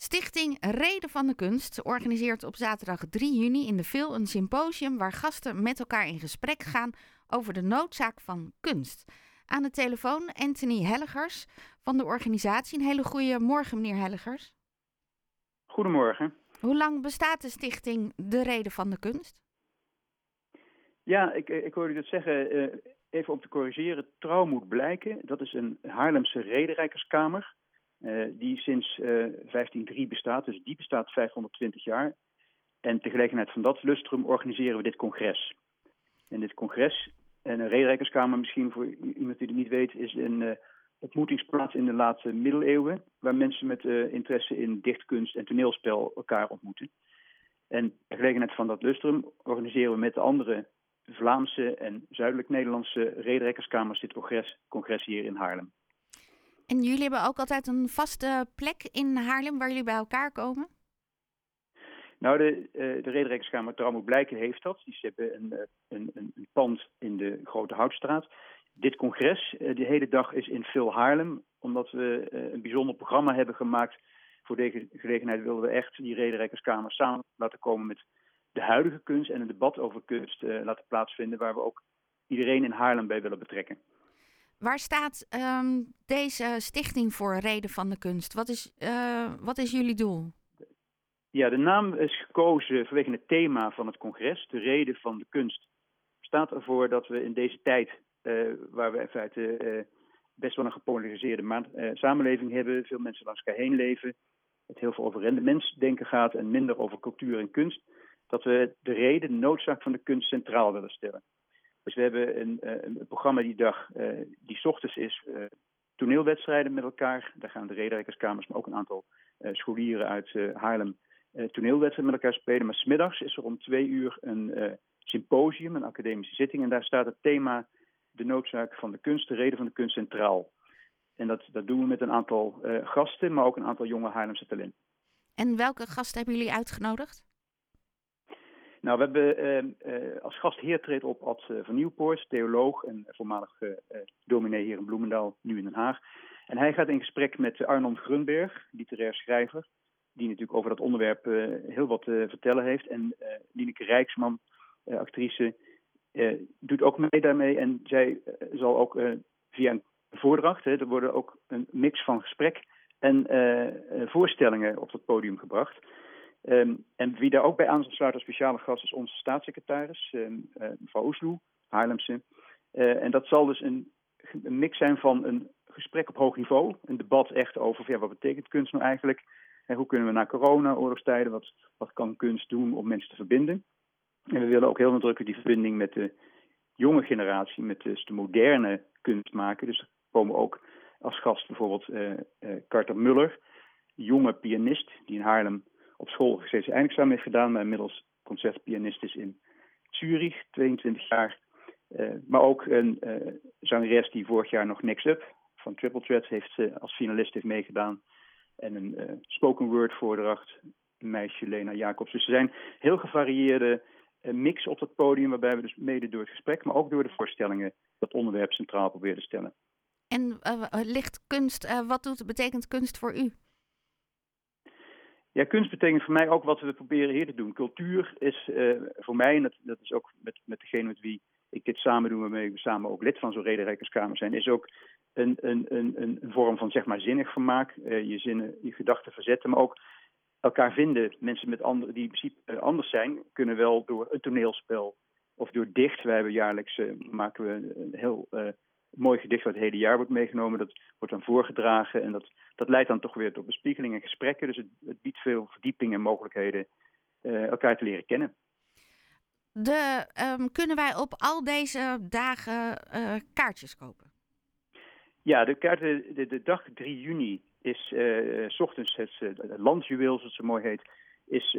Stichting Reden van de Kunst organiseert op zaterdag 3 juni in de Vil een symposium waar gasten met elkaar in gesprek gaan over de noodzaak van kunst. Aan de telefoon Anthony Helligers van de organisatie. Een hele goede morgen, meneer Helligers. Goedemorgen. Hoe lang bestaat de stichting De Reden van de Kunst? Ja, ik, ik hoorde u dat zeggen. Uh, even om te corrigeren. Trouw moet blijken. Dat is een Haarlemse rederijkerskamer. Uh, die sinds uh, 1503 bestaat. Dus die bestaat 520 jaar. En gelegenheid van dat lustrum organiseren we dit congres. En dit congres, en een rederijkerskamer misschien voor iemand die het niet weet, is een uh, ontmoetingsplaats in de late middeleeuwen. Waar mensen met interesse in dichtkunst en toneelspel elkaar ontmoeten. En gelegenheid van dat lustrum organiseren we met de andere Vlaamse en Zuidelijk-Nederlandse rederijkerskamers dit congres hier in Haarlem. En jullie hebben ook altijd een vaste plek in Haarlem waar jullie bij elkaar komen? Nou, de, uh, de rederijkerskamer Trouw Blijken heeft dat. Die hebben een, een, een, een, pand in de Grote Houtstraat. Dit congres, uh, de hele dag, is in Phil Haarlem. Omdat we een bijzonder programma hebben gemaakt. Voor deze gelegenheid wilden we echt die rederijkerskamer samen laten komen met de huidige kunst en een debat over kunst laten plaatsvinden. Waar we ook iedereen in Haarlem bij willen betrekken. Waar staat um, deze stichting voor, Reden van de Kunst? Wat is, uh, wat is jullie doel? Ja, de naam is gekozen vanwege het thema van het congres, de Reden van de Kunst. Staat ervoor dat we in deze tijd, uh, waar we in feite uh, best wel een gepolariseerde samenleving hebben, veel mensen langs elkaar heen leven, het heel veel over rendementsdenken gaat en minder over cultuur en kunst, dat we de reden, de noodzaak van de kunst centraal willen stellen. Dus we hebben een, een programma die dag, uh, die ochtends is, uh, toneelwedstrijden met elkaar. Daar gaan de rederijkerskamers, maar ook een aantal scholieren uit Haarlem toneelwedstrijden met elkaar spelen. Maar smiddags is er om twee uur een symposium, een academische zitting. En daar staat het thema de noodzaak van de kunst, de reden van de kunst centraal. En dat, dat doen we met een aantal gasten, maar ook een aantal jonge Haarlemse talenten. En welke gasten hebben jullie uitgenodigd? Nou, we hebben uh, uh, als gastheer treedt op Ad uh, van Nieuwpoort, theoloog en voormalig dominee hier in Bloemendaal, nu in Den Haag. En hij gaat in gesprek met Arnold Grunberg, literair schrijver, die natuurlijk over dat onderwerp heel wat te vertellen heeft. En Lineke Rijksman, actrice, doet ook mee daarmee. En zij zal ook via een voordracht, hè, er worden ook een mix van gesprek en voorstellingen op het podium gebracht. Um, en wie daar ook bij aan zal sluiten als speciale gast is onze staatssecretaris, um, uh, mevrouw Oesloe, Haarlemse. Uh, en dat zal dus een, mix zijn van een gesprek op hoog niveau, een debat echt over wat betekent kunst nou eigenlijk, en hoe kunnen we na corona, oorlogstijden, wat, wat kan kunst doen om mensen te verbinden. En we willen ook heel nadrukkelijk die verbinding met de jonge generatie, met dus de moderne kunst maken. Dus er komen ook als gast bijvoorbeeld uh, Carter Muller, jonge pianist die in Haarlem op school steeds eindexamen heeft gedaan, maar inmiddels concertpianist is in Zurich, 22 jaar. Uh, maar ook een uh, zangeres die vorig jaar nog Next Up van Triple Threat heeft, uh, als finalist heeft meegedaan. En een spoken word voordracht, meisje Lena Jacobs. Dus er zijn heel gevarieerde mix op het podium, waarbij we dus mede door het gesprek, maar ook door de voorstellingen dat onderwerp centraal proberen te stellen. En ligt kunst, wat doet, betekent kunst voor u? Ja, kunst betekent voor mij ook wat we proberen hier te doen. Cultuur is uh, voor mij, en dat, dat is ook met, met degene met wie ik dit samen doe, waarmee we samen ook lid van zo'n rederijkerskamer zijn, is ook een, een, een, een vorm van zeg maar zinnig vermaak. Uh, je zinnen, je gedachten verzetten, maar ook elkaar vinden. Mensen met andere, die in principe anders zijn, kunnen wel door een toneelspel of door dicht. Wij hebben jaarlijks, maken we een heel mooi gedicht wat het hele jaar wordt meegenomen. Dat wordt dan voorgedragen en dat, dat leidt dan toch weer tot bespiegeling en gesprekken. Dus het, het biedt veel verdieping en mogelijkheden uh, elkaar te leren kennen. De, um, kunnen wij op al deze dagen uh, kaartjes kopen? Ja, de, kaarten, de, de dag 3 juni is uh, s ochtends het, het landjuweel, zoals het zo mooi heet, is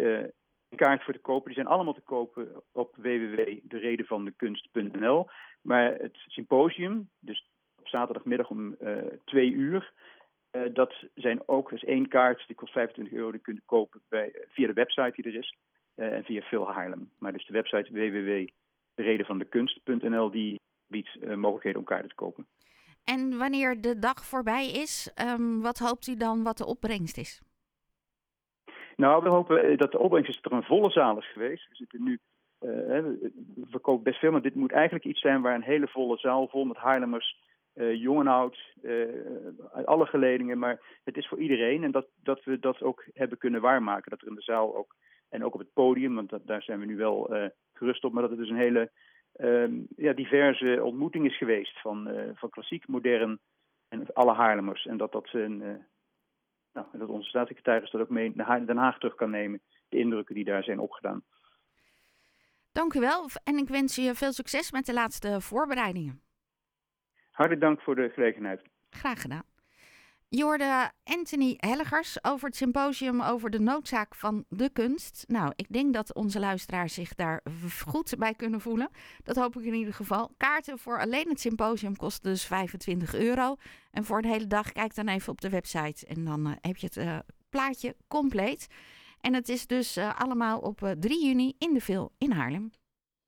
een kaart voor te kopen. Die zijn allemaal te kopen op www.deredenvandekunst.nl. Maar het symposium, dus op zaterdagmiddag om uh, twee uur, uh, dat zijn ook, dus één kaart, die kost 25 euro, die kunt kopen bij, via de website die er is en via Phil Haarlem. Maar dus de website www.deredenvandekunst.nl die biedt mogelijkheden om kaarten te kopen. En wanneer de dag voorbij is, um, wat hoopt u dan wat de opbrengst is? Nou, we hopen dat de opbrengst is dat er een volle zaal is geweest. We zitten nu, we verkopen best veel, maar dit moet eigenlijk iets zijn waar een hele volle zaal vol met Haarlemmers, uh, jong en oud, uh, uit alle geledingen. Maar het is voor iedereen en dat, dat we dat ook hebben kunnen waarmaken. Dat er in de zaal ook, en ook op het podium, want daar zijn we nu wel gerust op, maar dat het dus een hele um, ja, diverse ontmoeting is geweest van, van klassiek, modern en alle Haarlemmers. En dat dat een nou, dat onze staatssecretaris dat ook mee naar Den Haag terug kan nemen. De indrukken die daar zijn opgedaan. Dank u wel en ik wens je veel succes met de laatste voorbereidingen. Hartelijk dank voor de gelegenheid. Graag gedaan. Je hoorde Anthony Helligers over het symposium over de noodzaak van de kunst. Nou, ik denk dat onze luisteraars zich daar goed bij kunnen voelen. Dat hoop ik in ieder geval. Kaarten voor alleen het symposium kosten dus 25 euro. En voor de hele dag kijk dan even op de website en dan uh, heb je het uh, plaatje compleet. En het is dus uh, allemaal op 3 juni in de Vil in Haarlem.